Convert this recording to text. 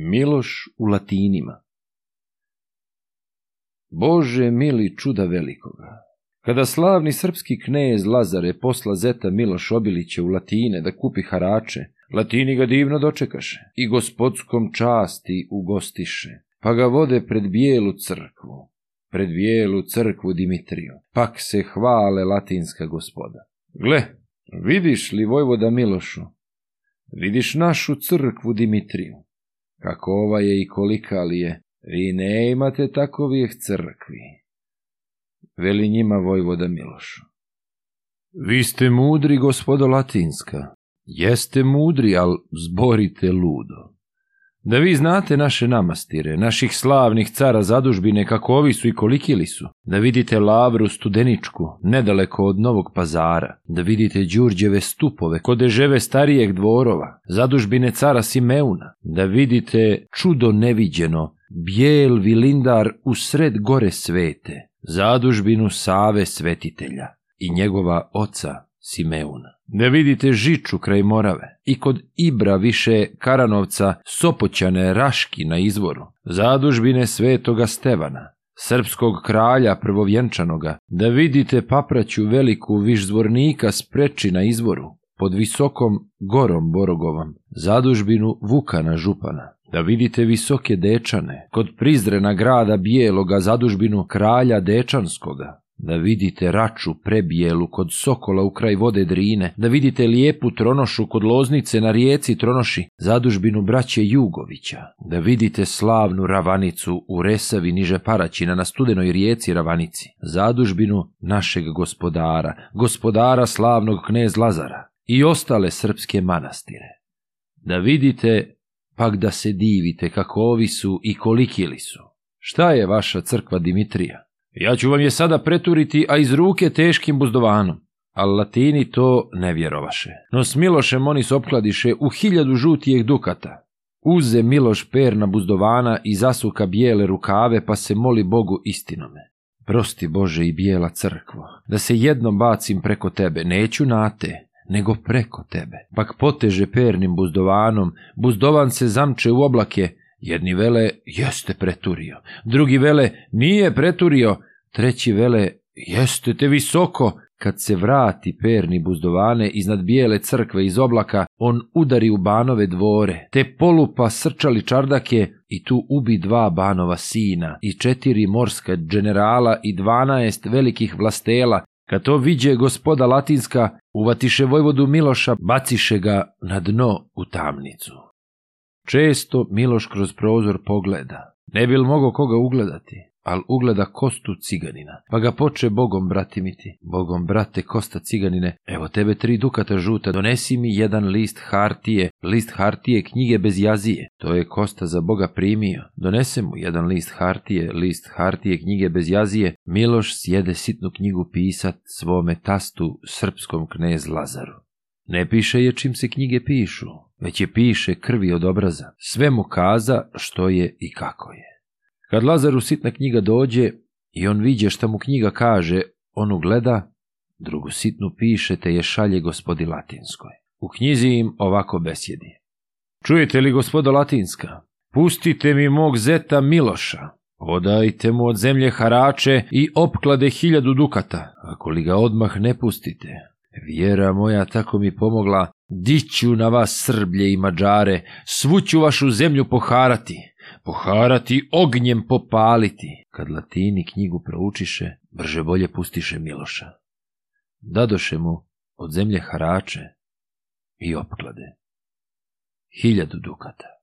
Miloš u latinima. Bože mili čuda velikoga. Kada slavni srpski knez Lazare posla zeta Miloš Obiliće u Latine da kupi harače, Latini ga divno dočekaše i gospodskom časti ugostiše, pa ga vode pred bijelu crkvu, pred bijelu crkvu Dimitriju, pak se hvale latinska gospoda. Gle, vidiš li Vojvoda Milošu, vidiš našu crkvu Dimitriju, Kakova je i kolika li je, vi ne imate takovih crkvi. Veli njima Vojvoda Milošu. Vi ste mudri, gospodo Latinska. Jeste mudri, al zborite ludo. Da vi znate naše namastire, naših slavnih cara zadužbine kako ovi su i kolikili su, da vidite Lavru Studeničku, nedaleko od Novog pazara, da vidite Đurđeve stupove, kod deževe starijeg dvorova, zadužbine cara Simeuna, da vidite čudo neviđeno, bijel vilindar u sred gore svete, zadužbinu Save Svetitelja i njegova oca Simeuna. Ne vidite žiču kraj Morave i kod Ibra više Karanovca Sopoćane Raški na izvoru, zadužbine Svetoga Stevana, srpskog kralja prvovjenčanoga, da vidite papraću veliku višzvornika spreči na izvoru, pod visokom gorom Borogovom, zadužbinu Vukana Župana, da vidite visoke dečane, kod prizrena grada bijeloga zadužbinu kralja dečanskoga, da vidite raču prebijelu kod sokola u kraj vode Drine, da vidite lijepu tronošu kod loznice na rijeci tronoši, zadužbinu braće Jugovića, da vidite slavnu ravanicu u Resavi niže Paraćina na studenoj rijeci Ravanici, zadužbinu našeg gospodara, gospodara slavnog knez Lazara i ostale srpske manastire. Da vidite, pak da se divite kako ovi su i koliki li su. Šta je vaša crkva Dimitrija? Ja ću vam je sada preturiti, a iz ruke teškim buzdovanom. Al latini to ne vjerovaše. No s Milošem oni se opkladiše u hiljadu žutijeg dukata. Uze Miloš perna buzdovana i zasuka bijele rukave, pa se moli Bogu istinome. Prosti Bože i bijela crkvo, da se jednom bacim preko tebe, neću na te, nego preko tebe. Pak poteže pernim buzdovanom, buzdovan se zamče u oblake, jedni vele jeste preturio, drugi vele nije preturio, Treći vele, jeste te visoko. Kad se vrati perni buzdovane iznad bijele crkve iz oblaka, on udari u banove dvore, te polupa srčali čardake i tu ubi dva banova sina i četiri morska generala i dvanaest velikih vlastela. Kad to viđe gospoda Latinska, uvatiše vojvodu Miloša, baciše ga na dno u tamnicu. Često Miloš kroz prozor pogleda. Ne bil mogao koga ugledati, al ugleda kostu ciganina, pa ga poče bogom bratimiti. Bogom brate kosta ciganine, evo tebe tri dukata žuta, donesi mi jedan list hartije, list hartije knjige bez jazije. To je kosta za boga primio, donese mu jedan list hartije, list hartije knjige bez jazije. Miloš sjede sitnu knjigu pisat svome tastu srpskom knez Lazaru. Ne piše je čim se knjige pišu, već je piše krvi od obraza. Sve mu kaza što je i kako je. Kad Lazaru sitna knjiga dođe i on viđe šta mu knjiga kaže, on ugleda, drugu sitnu piše te je šalje gospodi Latinskoj. U knjizi im ovako besjedi. Čujete li gospodo Latinska? Pustite mi mog zeta Miloša. Odajte mu od zemlje harače i opklade hiljadu dukata. Ako li ga odmah ne pustite, Vjera moja tako mi pomogla, diću na vas Srblje i Mađare, svuću vašu zemlju poharati, poharati ognjem popaliti. Kad latini knjigu proučiše, brže bolje pustiše Miloša. Dadoše mu od zemlje harače i opklade. Hiljadu dukata.